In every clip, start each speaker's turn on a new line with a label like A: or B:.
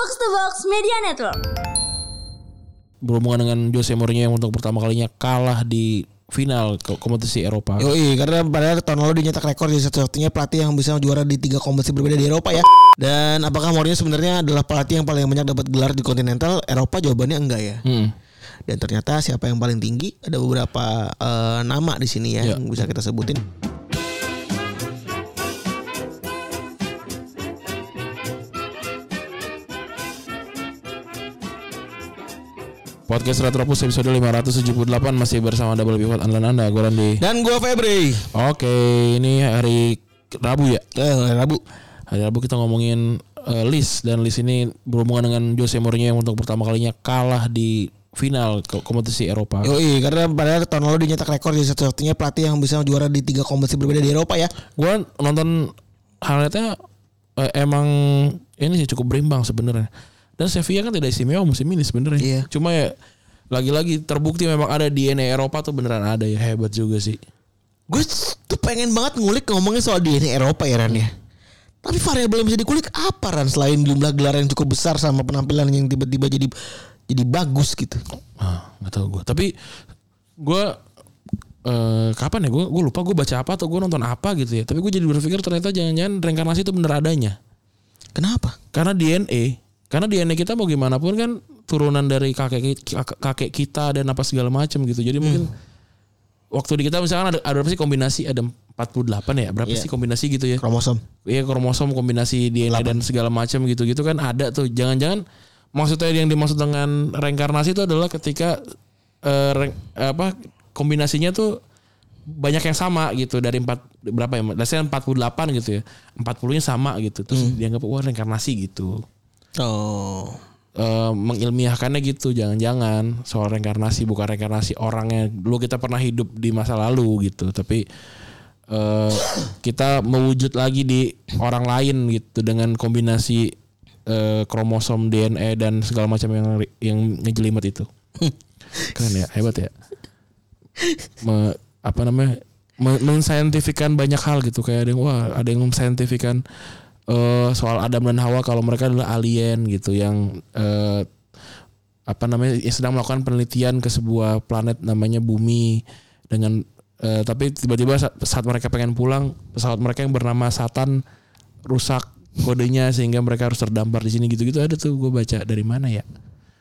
A: Box to Box Media Network.
B: berhubungan dengan Jose Mourinho yang untuk pertama kalinya kalah di final ke- kompetisi Eropa.
C: Yoi, karena padahal tahun lalu dia nyetak rekor jadi satu-satunya pelatih yang bisa juara di tiga kompetisi berbeda di Eropa ya. Dan apakah Mourinho sebenarnya adalah pelatih yang paling banyak dapat gelar di kontinental Eropa? Jawabannya enggak ya.
B: Hmm.
C: Dan ternyata siapa yang paling tinggi? Ada beberapa eh, nama di sini ya,
B: Ya.
C: yang bisa kita sebutin.
B: Podcast Retropus episode 578 masih bersama Double Pivot Andalan Anda, gue Randy.
C: Dan gua Febri.
B: Oke, ini hari Rabu ya.
C: Eh, Rabu.
B: Hari Rabu kita ngomongin eh, list dan list ini berhubungan dengan Jose Mourinho yang untuk pertama kalinya kalah di final kompetisi Eropa.
C: Yoi, karena padahal tahun lalu dia nyetak rekor jadi satu-satunya pelatih yang bisa juara di tiga kompetisi berbeda di Eropa ya.
B: Gue nonton highlightnya eh, emang ini sih cukup berimbang sebenarnya. Dan Sevilla kan tidak istimewa musim ini sebenarnya.
C: Iya.
B: Cuma ya lagi-lagi terbukti memang ada DNA Eropa tuh beneran ada ya hebat juga sih.
C: Gue tuh pengen banget ngulik ngomongin soal DNA Eropa ya Ran ya. Tapi variabel yang bisa dikulik apa Ran selain jumlah gelar yang cukup besar sama penampilan yang tiba-tiba jadi jadi bagus gitu.
B: Ah, nggak tahu gue. Tapi gue eh kapan ya gue gue lupa gue baca apa atau gue nonton apa gitu ya. Tapi gue jadi berpikir ternyata jangan-jangan reinkarnasi itu bener adanya.
C: Kenapa?
B: Karena DNA, karena DNA kita mau gimana pun kan turunan dari kakek kakek kita dan apa segala macam gitu. Jadi mungkin waktu di kita misalkan ada ada berapa sih kombinasi ada 48 ya berapa
C: Iya.
B: sih kombinasi gitu ya
C: Kromosom.
B: Iya kromosom kombinasi DNA dan segala macam gitu-gitu kan ada tuh. Jangan-jangan maksudnya yang dimaksud dengan reinkarnasi itu adalah ketika eh, reng- apa kombinasinya tuh banyak yang sama gitu dari empat berapa ya? Dasarnya 48 gitu ya. 40-nya sama gitu. Terus dianggap wah reinkarnasi gitu.
C: Oh.
B: Eh, mengilmiahkannya gitu jangan-jangan. Soal reinkarnasi bukan reinkarnasi orangnya. Dulu kita pernah hidup di masa lalu gitu tapi eh, kita mewujud lagi di orang lain gitu dengan kombinasi eh, kromosom DNA dan segala macam yang yang ngejelimet itu. Keren ya hebat ya. Me- apa namanya me- mensaintifikan banyak hal gitu. Kayak ada yang wah ada yang mensaintifikan eh, soal Adam dan Hawa kalau mereka adalah alien gitu yang eh, apa namanya yang sedang melakukan penelitian ke sebuah planet namanya Bumi dengan eh, tapi tiba-tiba saat, saat mereka pengen pulang pesawat mereka yang bernama Satan rusak kodenya sehingga mereka harus terdampar di sini gitu-gitu. Ada tuh gue baca. Dari mana ya?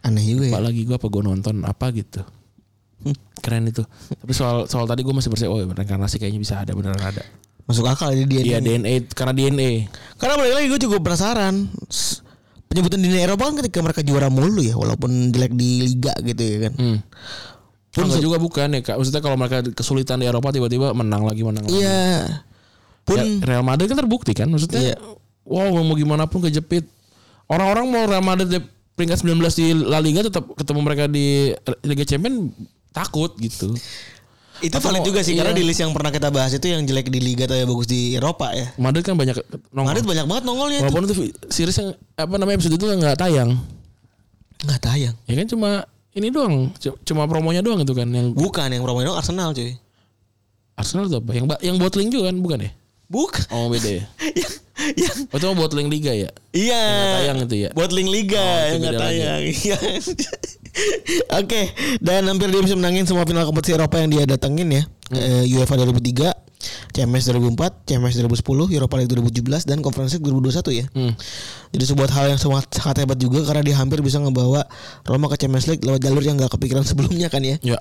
C: Aneh juga ya.
B: lagi gue apa gue nonton apa gitu. Keren itu. Tapi soal soal tadi gue masih percaya oh reinkarnasi kayaknya bisa ada beneran ada
C: Masuk akal di DNA.
B: iya DNA karena DNA
C: Karena balik lagi gue juga penasaran. Penyebutan DNA Eropa kan ketika mereka juara mulu ya walaupun jelek di liga gitu ya kan.
B: hmm.
C: Pun
B: Enggak juga bukan ya kak maksudnya kalau mereka kesulitan di Eropa tiba-tiba menang lagi menang lagi
C: Iya. Pun
B: Ya, Real Madrid kan terbukti kan maksudnya
C: Iya.
B: wow mau gimana pun kejepit orang-orang mau Real Madrid peringkat 19 di La Liga tetap ketemu mereka di Liga Champions takut gitu
C: itu
B: Atau
C: valid juga sih
B: iya.
C: karena di list yang pernah kita bahas itu yang jelek di liga atau yang bagus di Eropa ya.
B: Madrid kan banyak nongol
C: Madrid banyak banget nongolnya itu.
B: walaupun itu series yang apa namanya episode itu nggak tayang
C: Nggak tayang.
B: ya kan cuma ini doang cu- cuma promonya doang itu kan yang
C: Bukan yang promo dong Arsenal cuy.
B: Arsenal itu apa yang yang bottling juga kan bukan ya
C: Bukan.
B: oh beda ya
C: yang,
B: oh, itu mah bottling liga ya
C: iya.
B: Yang nggak tayang itu ya?
C: Bottling Liga
B: Oh,
C: yang nggak tayang. Iya. Oke, dan hampir dia bisa menangin semua final kompetisi Eropa yang dia datengin ya. Eh, UEFA 2003, CMS 2004, CMS 2010, Europa League 2017 dan Conference League 2021 ya.
B: hmm.
C: Jadi sebuah hal yang sangat, sangat hebat juga karena dia hampir bisa ngebawa Roma ke Champions League lewat jalur yang gak kepikiran sebelumnya kan ya.
B: ya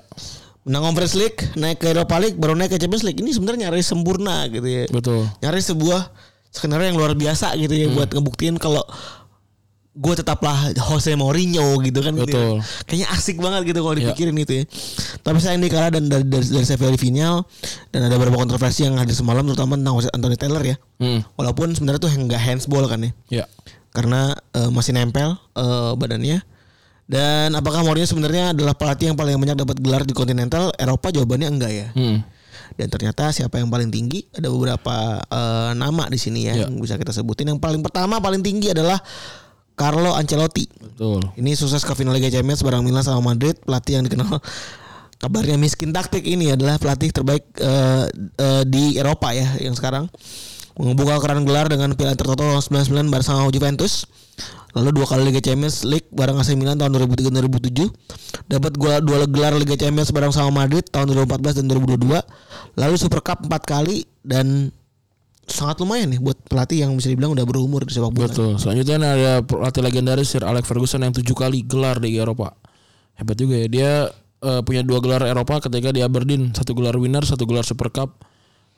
C: Menang Conference League, naik ke Europa League, baru naik ke Champions League. Ini sebenarnya nyaris sempurna gitu ya.
B: betul
C: Nyari sebuah skenario yang luar biasa gitu ya buat ngebuktiin kalau gue tetaplah Jose Mourinho gitu kan gitu ya. Kayaknya asik banget gitu kalau
B: Ya.
C: dipikirin itu ya. Tapi sayang dia kalah dan dari dari, dari Sevilla di final dan ada beberapa kontroversi yang hadir semalam terutama tentang Jose Anthony Taylor ya.
B: hmm.
C: Walaupun sebenarnya tuh nggak handsball kan ya.
B: ya
C: Karena eh, masih nempel eh, badannya. Dan apakah Mourinho sebenarnya adalah pelatih yang paling banyak dapat gelar di kontinental Eropa? Jawabannya enggak ya.
B: hmm.
C: Dan ternyata siapa yang paling tinggi? Ada beberapa eh, nama di sini ya,
B: Ya.
C: yang bisa kita sebutin. Yang paling pertama paling tinggi adalah Carlo Ancelotti.
B: betul
C: Ini sukses ke final Liga Champions bareng Milan sama Madrid, pelatih yang dikenal kabarnya miskin taktik ini adalah pelatih terbaik eh, eh, di Eropa ya yang sekarang. Membuka keran gelar dengan piala Intertoto tahun 99 bersama Juventus. Lalu dua kali Liga Champions League bareng AC Milan tahun 2003 2007. Dapat gua dua gelar Liga Champions bareng sama Madrid tahun 2014 dan 2022. Lalu Super Cup empat kali dan sangat lumayan nih buat pelatih yang bisa dibilang udah berumur di sepak bola.
B: Betul. Selanjutnya ada pelatih legendaris Sir Alex Ferguson yang tujuh kali gelar di Eropa. Hebat juga ya. Dia eh, punya dua gelar Eropa ketika di Aberdeen, satu gelar winner, satu gelar Super Cup.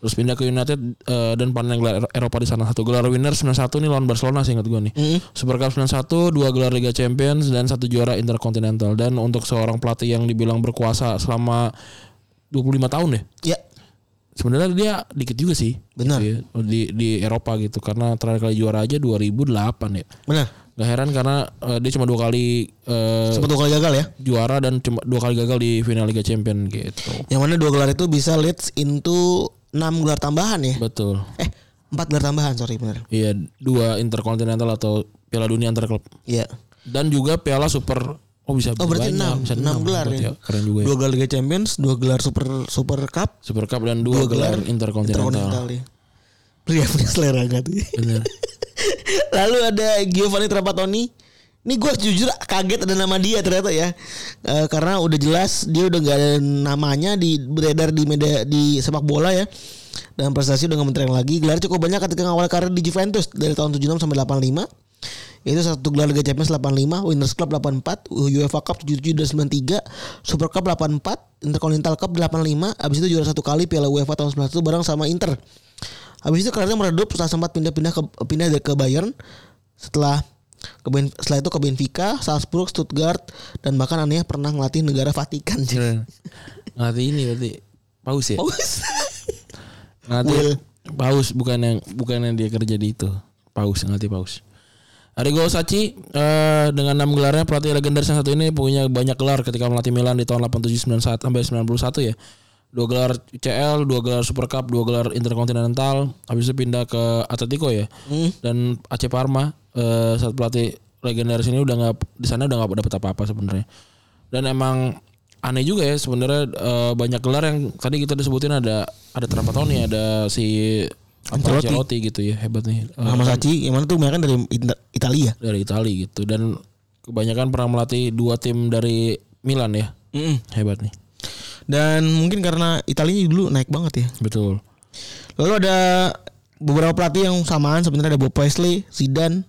B: Terus pindah ke United eh, dan panen gelar Eropa di sana. Satu gelar winner 91 nih lawan Barcelona sih ingat gue nih. Super Cup 91, dua gelar Liga Champions dan satu juara Intercontinental. Dan untuk seorang pelatih yang dibilang berkuasa selama 25 tahun deh.
C: Ya,
B: Sebenarnya dia dikit juga sih.
C: Benar.
B: Gitu ya, di di Eropa gitu karena terakhir kali juara aja 2008 ya.
C: benar.
B: Gak heran karena eh, dia cuma dua kali eh,
C: Sempat dua kali gagal ya.
B: juara dan cuma dua kali gagal di final Liga Champion gitu.
C: Yang mana dua gelar itu bisa leads into 6 gelar tambahan ya.
B: Betul.
C: Eh, 4 gelar tambahan, sorry benar.
B: Iya, dua Intercontinental atau Piala Dunia antar klub.
C: Iya.
B: Dan juga Piala Super Oh bisa
C: Oh berarti
B: banyak,
C: 6,
B: bisa
C: 6
B: enam,
C: gelar
B: berarti
C: ya.
B: Keren juga ya.
C: Dua gelar Liga Champions, dua gelar Super Super Cup,
B: Super Cup dan dua, gelar, Intercontinental.
C: Intercontinental ya. Pria punya selera enggak tuh.
B: Bener.
C: Lalu ada Giovanni Trapattoni. Ini gue jujur kaget ada nama dia ternyata ya, Eh, karena udah jelas dia udah nggak ada namanya di beredar di media di sepak bola ya. Dan prestasi udah nggak mentereng lagi. Gelar cukup banyak ketika awal karir di Juventus dari tahun 76 sampai 85. Yaitu satu gelar Liga Champions 85, Winners Club 84, UEFA Cup 77 dan 93, Super Cup 84, Intercontinental Cup 85, abis itu juara satu kali Piala UEFA tahun 91 bareng sama Inter. Habis itu karirnya meredup setelah sempat pindah-pindah ke pindah ke Bayern. Setelah ke Ben- setelah itu ke Benfica, Salzburg, Stuttgart dan bahkan anehnya pernah ngelatih negara Vatikan.
B: Keren. Ngelatih ini berarti paus ya?
C: Bagus.
B: Ngelatih
C: Will.
B: paus bukan yang bukan yang dia kerja di itu. Paus ngelatih paus. Arrigo Sacchi eh, dengan enam gelarnya pelatih legendaris yang satu ini punya banyak gelar ketika melatih Milan di tahun 87 91 sampai 91 ya. Dua gelar CL, dua gelar Super Cup, dua gelar Intercontinental, habis itu pindah ke Atletico ya. Dan AC Parma eh, saat pelatih legendaris ini udah nggak di sana udah nggak dapet apa-apa sebenarnya. Dan emang aneh juga ya sebenarnya eh, banyak gelar yang tadi kita disebutin ada ada Trapattoni, ada si
C: Ancelotti.
B: Ancelotti gitu ya hebat nih. Eh,
C: Sama Sachi yang mana tuh mereka dari Italia.
B: dari Italia gitu dan kebanyakan pernah melatih dua tim dari Milan ya hebat nih
C: Dan mungkin karena Italia dulu naik banget ya.
B: betul
C: Lalu ada beberapa pelatih yang samaan sebenarnya ada Bob Paisley, Zidane,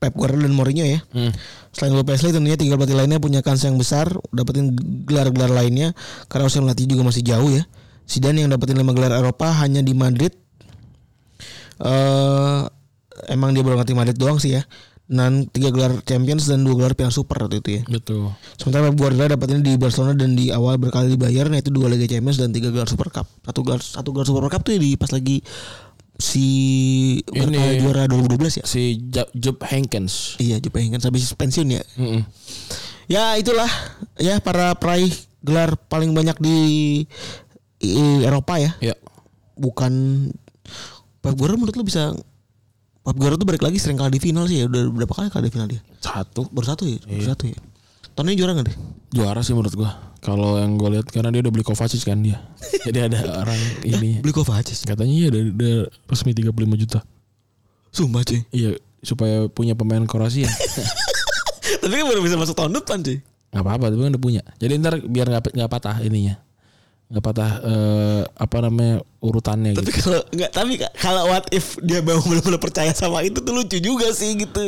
C: Pep Guardiola dan Mourinho ya.
B: hmm.
C: Selain Bob Paisley tentunya tiga pelatih lainnya punya kans yang besar dapetin gelar-gelar lainnya karena usia melatih juga masih jauh ya. Zidane yang dapetin lima gelar Eropa hanya di Madrid. eh emang dia baru ngerti Madrid doang sih ya. Dan tiga gelar Champions dan dua gelar Piala Super waktu itu ya.
B: betul
C: Sementara Pep Guardiola dapetin di Barcelona dan di awal berkali di Bayern yaitu dua Liga Champions dan tiga gelar Super Cup. Satu gelar satu gelar Super Cup tuh di pas lagi si
B: Ini-
C: juara 2012 ya.
B: si Jupp Heynckes
C: Iya, Jupe kan habis pensiun ya.
B: Mm-mm.
C: Ya itulah ya para peraih gelar paling banyak di, i- Eropa ya.
B: ya
C: Bukan Pep Guardiola menurut lu bisa Pep Guardiola tuh balik lagi sering kalah di final sih ya. Udah berapa kali kalah di final dia?
B: satu
C: Baru satu ya? Baru satu ya. Tahun ini juara gak deh?
B: juara sih menurut gua kalau yang gue lihat karena dia udah beli Kovacic kan dia jadi ada orang ini
C: Beli Kovacic.
B: katanya iya udah, udah resmi 35 juta
C: Sumpah cuy.
B: iya supaya punya pemain Kroasia
C: Tapi kan baru bisa masuk tahun depan cuy.
B: nggak apa-apa tapi kan udah punya jadi ntar biar nggak nggak patah ininya nggak patah eh, apa namanya urutannya
C: Tapi
B: gitu
C: kalau nggak tapi ka- kalau what if dia mau benar-benar percaya sama itu tuh lucu juga sih gitu.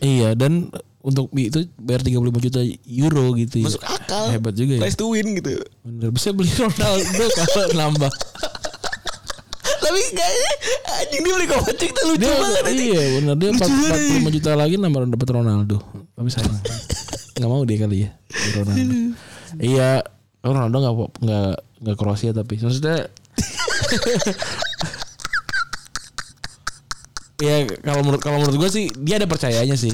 B: iya dan untuk itu bayar 35 juta euro gitu ya.
C: Masuk akal.
B: hebat juga ya
C: to win gitu.
B: bener bisa beli Ronaldo kalau nambah
C: Tapi kayaknya anjing dia beli Kovacic tuh lucu
B: dia
C: banget anjing.
B: iya bener dia
C: Lucu banget,
B: 45 juta lagi nambah dapat Ronaldo tapi sayang nggak mau dia kali ya Ronaldo iya Ronaldo nggak nggak nggak Kroasia tapi maksudnya ya kalau menurut kalau menurut gue sih dia ada percayanya sih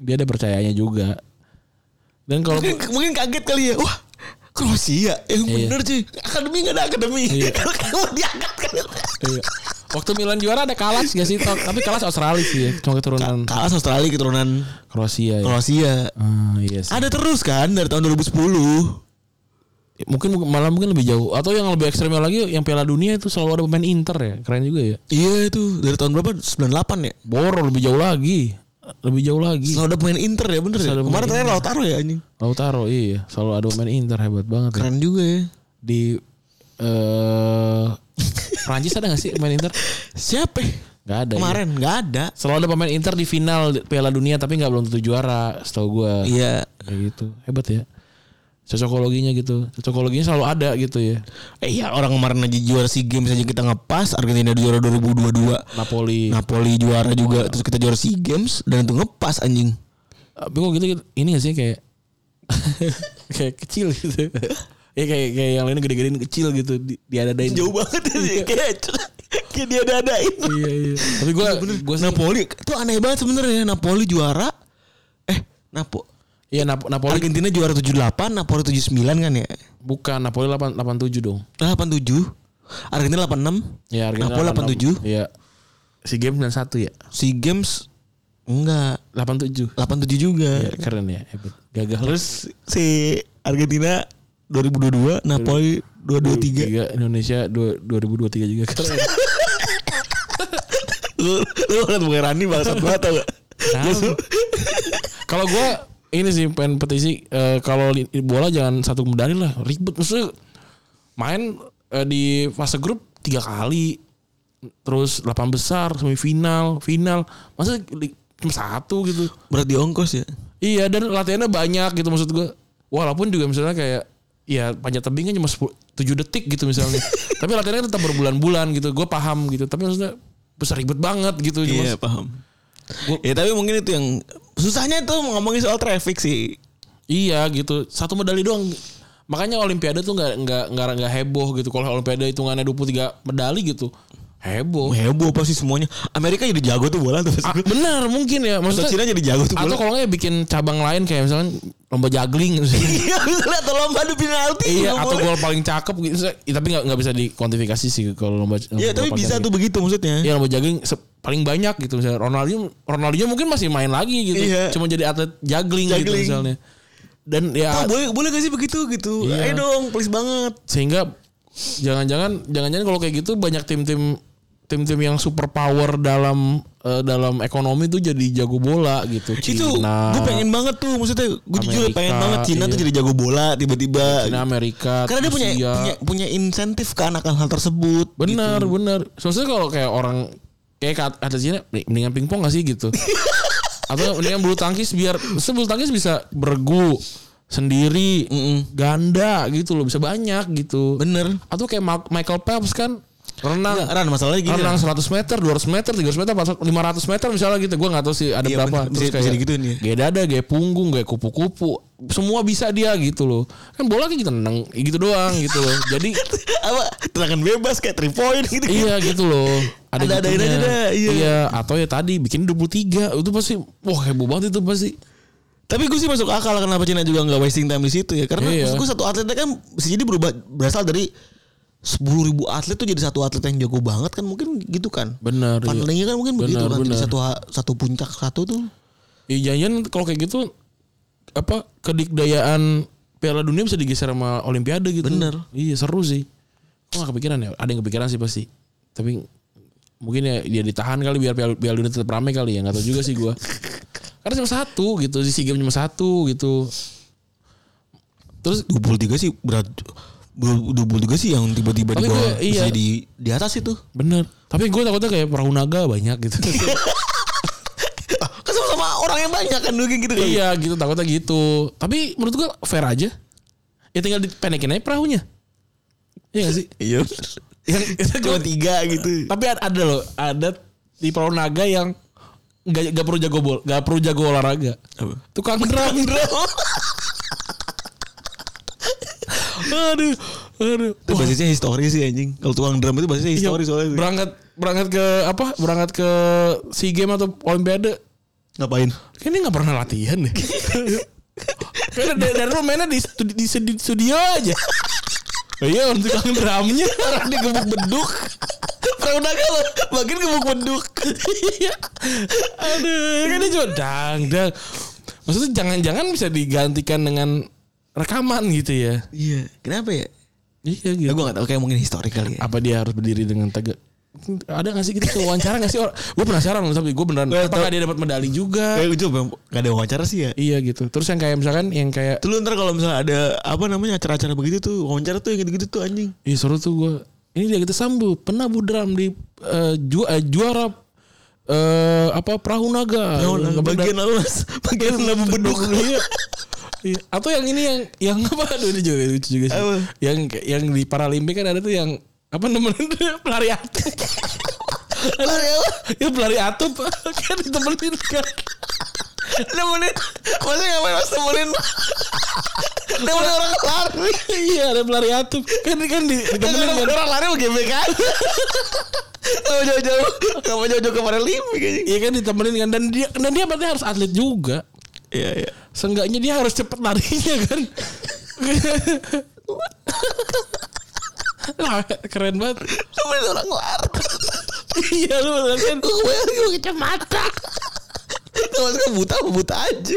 B: dia ada percayanya juga dan kalau
C: Mungkin, mungkin kaget kali ya. Wah, Kroasia yang
B: Iya.
C: bener cuy. Akademi gak ada akademi.
B: Iya.
C: Kalau kamu diangkat kan.
B: iya. waktu Milan juara ada Kalas gak sih tapi Kalas Australia sih ya. cuma keturunan
C: Kalah Australia keturunan
B: Kroasia ya.
C: Kroasia.
B: Ah, iya sih.
C: Ada terus kan dari tahun 2010.
B: Mungkin malah mungkin lebih jauh atau yang lebih ekstrimnya lagi yang Piala Dunia itu selalu ada pemain Inter ya keren juga ya
C: Iya itu dari tahun berapa? 98 ya.
B: Boro lebih jauh lagi lebih jauh lagi
C: Selalu ada pemain Inter ya bener ya.
B: Selalu ada
C: Kemarin terakhir Lautaro ya anjing.
B: Lautaro iya selalu ada pemain Inter hebat banget ya.
C: Keren juga ya.
B: di eh Prancis ada gak sih pemain Inter
C: Siapa? ya?
B: nggak ada ya.
C: Kemarin nggak ada.
B: selalu ada pemain Inter di final Piala Dunia tapi nggak belum tentu juara setahu gua
C: Iya.
B: kayak gitu hebat ya cocokologinya gitu. Cocokologinya selalu ada gitu ya.
C: Eh ya orang kemarin aja juara SEA Games aja kita ngepas Argentina juara 2022
B: Napoli.
C: Napoli juara juga Terus kita juara SEA Games Dan itu ngepas anjing.
B: Tapi kok gitu, gitu ini gak sih kayak kayak kecil gitu. Ya kayak kayak yang lainnya gede-gedein kecil gitu di, diadadain.
C: Jauh banget ya Kayak Kayak dia ada-adain
B: iya iya. Tapi gua sih
C: Napoli Itu aneh banget sebenarnya. Napoli juara Eh Napo
B: iya Nap Napoli.
C: Argentina juara 78 Napoli 79 kan ya?
B: Bukan Napoli 8 87 dong.
C: 87 Argentina 86
B: ya Argentina
C: Napoli
B: 86. iya. Si game dan satu ya?
C: SEA Games Enggak.
B: 87
C: 87 juga.
B: Ya, keren ya hebat gagal.
C: Terus si Argentina 2022 Napoli 223
B: Tiga. Indonesia dua- 2023 juga keren.
C: Lu lu ngeliat muka Rani bangsat banget tau gak?
B: Tahu. Kalau gue ini sih pengen petisi eh, kalau bola jangan satu medali lah ribet. Maksudnya main eh, di fase grup tiga kali terus delapan besar semifinal final. Masa cuma satu gitu.
C: Berat di ongkos ya?
B: Iya dan latihannya banyak gitu maksud gue walaupun juga misalnya kayak ya panjat tebingnya cuma 10, 7 detik gitu misalnya. Tapi latihannya tetap berbulan-bulan gitu gue paham gitu. Tapi maksudnya besar ribet banget gitu
C: Iya paham.
B: Gua-
C: Ya tapi mungkin itu yang Susahnya tuh ngomongin soal traffic sih
B: Iya gitu. Satu medali doang. Makanya olimpiade tuh nggak nggak nggak nggak heboh gitu. Kalau olimpiade hitungannya 23 medali gitu. Heboh.
C: Heboh pasti semuanya Amerika jadi jago tuh bola tuh
B: Ah, benar mungkin ya.
C: Atau
B: Maksudnya
C: Cina jadi jago tuh
B: atau
C: bola
B: kalau nggak ya bikin cabang lain kayak misalkan lomba juggling misalnya.
C: Iya misalnya atau lomba adu penalti
B: iya atau gol paling cakep gitu. Tapi nggak nggak bisa dikuantifikasi sih kalau lomba
C: Iya tapi bisa tuh begitu maksudnya
B: Iya lomba juggling paling banyak gitu misalnya Ronaldinho Ronaldinho mungkin masih main lagi gitu.
C: Iya.
B: Cuma jadi atlet juggling, gitu
C: Juggling.
B: misalnya. Dan ya
C: boleh boleh gak sih begitu gitu
B: Iya.
C: Ayo dong please banget
B: sehingga jangan-jangan jangan-jangan kalau kayak gitu banyak tim-tim tim-tim yang super power dalam eh, dalam ekonomi tuh jadi jago bola gitu.
C: itu gue pengen banget tuh maksudnya gue jujur pengen banget Cina tuh
B: iya.
C: jadi jago bola tiba-tiba
B: Cina Amerika,
C: karena dia punya, punya punya insentif kan akan hal tersebut
B: benar
C: gitu.
B: benar. Maksudnya kalau kayak orang kayak kat- kata Cina mendingan pingpong gak sih gitu. Atau mendingan bulu tangkis biar sebulu tangkis bisa bergu sendiri,
C: Mm-mm.
B: ganda gitu loh, bisa banyak gitu.
C: bener
B: Atau kayak Michael Phelps kan renang
C: Enggak, Ran masalahnya gini
B: renang
C: Ran.
B: 100 meter, 200 meter, 300 meter, 500 meter misalnya gitu. Gue gak tahu sih ada
C: Iya,
B: berapa.
C: bener. Bisa- bisa digituin ya.
B: Gaya dada, gaya punggung, gaya kupu-kupu. Semua bisa dia gitu loh. Kan bola kan gitu nendang gitu doang gitu loh. Jadi
C: apa tendangan bebas kayak three point gitu
B: iya gitu loh. Ada
C: Ada-adain
B: gitunya.
C: aja dah, iya.
B: atau ya tadi bikin 23 itu pasti wah heboh banget itu pasti.
C: Tapi gue sih masuk akal kenapa Cina juga nggak wasting time di situ ya. Karena
B: Iya.
C: gue satu atletnya kan bisa jadi berubah berasal dari sepuluh ribu atlet tuh jadi satu atlet yang jago banget kan mungkin gitu kan.
B: Benar. iya.
C: Panelnya kan mungkin begitu
B: Benar,
C: kan. Jadi satu satu puncak satu tuh.
B: Iya jangan kalau kayak gitu apa kedikdayaan Piala Dunia bisa digeser sama Olimpiade gitu.
C: Bener.
B: Iya seru sih. Kok gak kepikiran ya? Ada yang kepikiran sih pasti. Tapi mungkin ya dia ditahan kali biar Piala, Piala Dunia tetap ramai kali ya. Gak tahu juga sih gua. Karena cuma satu gitu. Si SEA Games cuma satu gitu. Terus
C: 23 sih berat 23 sih yang tiba-tiba di bawah
B: gue- iya.
C: bisa di di atas itu.
B: bener. Tapi gue takutnya kayak perahu naga banyak gitu.
C: kan sama-sama orang yang banyak kan kayak gitu kan.
B: iya gitu takutnya gitu. Tapi menurut gua fair aja. Ya tinggal dipendekin aja perahunya. Iya gak sih?
C: Iya.
B: Yang
C: Cuma tiga gitu.
B: Tapi ada, ada loh, ada di Perahu Naga yang nggak nggak perlu jago bol, nggak perlu jago olahraga.
C: Apa?
B: Tukang drum. aduh, aduh.
C: Itu basisnya histori sih anjing. Kalau tukang drum itu basisnya
B: Iya,
C: histori soalnya.
B: berangkat berangkat ke apa? Berangkat ke SEA Games atau Olimpiade.
C: Ngapain?
B: Kayaknya nggak pernah latihan deh. Kayaknya dari, dari dulu mainnya di, studi- di, studi- studio aja. Iya, untuk tukang drumnya
C: Orang digebuk beduk. Perahu naga lo makin gebuk beduk.
B: Iya. Aduh, kan dia cuma dang dang. Maksudnya jangan-jangan bisa digantikan dengan rekaman gitu ya.
C: Iya. Kenapa ya?
B: Iya
C: Ya
B: gitu.
C: gue gak tau kayak mungkin historik kali ya.
B: Apa dia harus berdiri dengan tegak? Ada gak sih gitu kayak wawancara gak sih? Gue penasaran loh tapi gue beneran.
C: Gua
B: Apakah
C: tau.
B: dia dapat medali juga?
C: Kayak coba gak ada wawancara sih ya.
B: Iya gitu. Terus yang kayak misalkan yang kayak
C: Tuh lu ntar kalau misalnya ada apa namanya acara-acara begitu tuh wawancara tuh yang gitu-gitu tuh anjing.
B: Ih seru tuh gue. Ini dia kita sambut penabuh drum di eh, ju- eh, juara eh apa perahu naga.
C: Yang bagian alas, bagian labu beduk.
B: Iya. Atau yang ini yang yang apa? Aduh ini juga lucu juga sih.
C: Apa?
B: Yang yang di Paralimpik kan ada tuh yang apa nemenin pelari atup.
C: Lari apa?
B: ya pelari atup kan ditemenin kan.
C: Nemenin. Masa ngapain mas nemenin? Nemenin orang lari.
B: iya ada pelari atup. Kan kan di, ditemenin kan.
C: orang lari mau gebek aja. Gak jauh-jauh. Gak mau jauh-jauh ke Paralimpik aja.
B: Iya kan ditemenin kan dan dia dan dia berarti harus atlet juga.
C: Iya iya.
B: Seenggaknya dia harus cepet larinya kan. Lah, keren banget.
C: Nemenin orang lari.
B: iya lu bener kan.
C: Gue bayar gue kacamata. Kalau suka buta buta aja.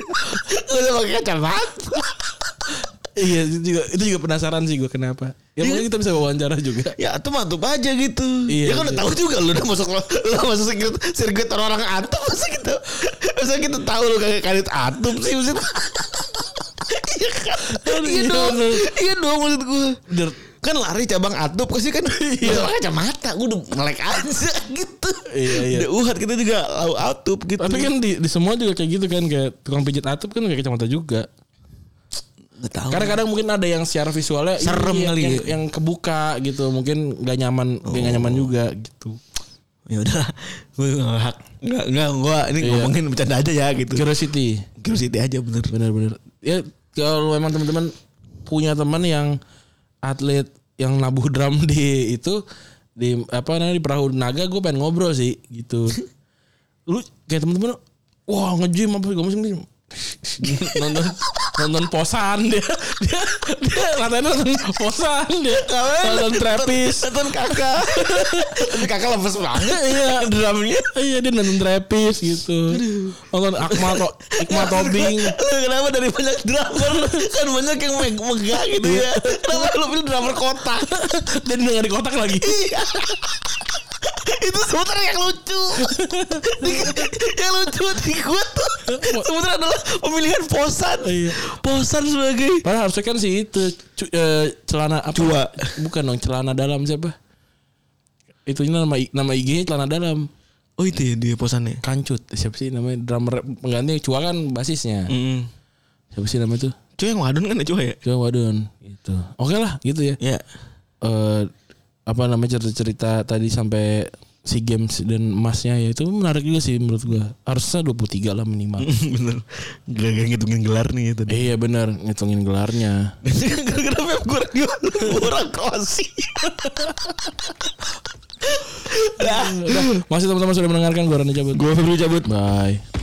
C: Gue udah pakai kacamata.
B: Iya itu juga itu juga penasaran sih gue kenapa. Ya mungkin kita bisa wawancara juga.
C: Ya tuh mantap aja gitu.
B: Iya,
C: ya kan udah
B: iya.
C: tahu juga lu udah masuk lu udah masuk sirkuit sirkuit orang-orang atup masa kita masa kita tahu lu kagak kadit atup sih maksud. Iya kan? Iya
B: Iya,
C: dong. Iya dong maksud gue. Kan lari cabang atup pasti kan
B: Iya.
C: Iya kacamata Gue udah melek aja gitu
B: Iya, iya.
C: Udah uhat kita juga lau atup gitu
B: Tapi kan di, di semua juga kayak gitu kan kayak tukang pijit atup kan kayak kacamata juga.
C: Gak tahu
B: Kadang-kadang mungkin ada yang secara visualnya
C: Serem
B: iya,
C: kali
B: yang,
C: ya.
B: yang kebuka gitu, mungkin gak nyaman, gak nyaman juga gitu.
C: Ya udah Gue gak hak Gak, gak gue ini
B: Iya.
C: ngomongin bercanda aja ya gitu
B: Curiosity.
C: Curiosity aja bener
B: Bener-bener. Ya kalau memang teman-teman punya teman yang atlet yang nabuh drum di itu di apa namanya di perahu naga gue pengen ngobrol sih gitu. Lu kayak teman-teman wah nge-gym apa segala macam. Nonton nonton posan dia. Dia dia latihan nonton posan dia. Nonton trapis
C: Nonton kakak. Tapi kakak lemes banget.
B: Iya.
C: Drumnya.
B: Iya dia nonton trapis gitu. Nonton Akmal to Ikmal Tobing.
C: Lu kenapa dari banyak drummer? Kan banyak yang meg- megah gitu ya. Kenapa lu pilih drummer kotak?
B: Dan dengan di kotak lagi.
C: Iya. Itu sebenarnya yang lucu. Yang lucu di gue tuh Sebenarnya adalah pemilihan posan
B: Iya.
C: Posan sebagai
B: Padahal harusnya kan sih itu cu- eh, celana apa?
C: Cua.
B: Bukan dong celana dalam siapa? Itu nama nama IG-nya celana dalam.
C: Oh itu ya dia posannya
B: Kancut siapa sih namanya drummer pengganti Cua kan basisnya.
C: Mm.
B: Siapa sih namanya tuh?
C: Cuy yang wadon kan ya cuy ya
B: Cua Wadon gitu. Oke lah gitu ya.
C: Ya
B: Eh apa namanya cerita-cerita tadi sampai si games dan emasnya ya itu menarik juga sih menurut gua. Harusnya 23 lah minimal.
C: Bener Gak, gak ngitungin gelar nih tadi
B: iya benar ngitungin gelarnya.
C: Gara-gara Pep Guardiola Orang kosi
B: Udah, masih teman-teman sudah mendengarkan gua Rani cabut.
C: Gue Febri cabut
B: Bye.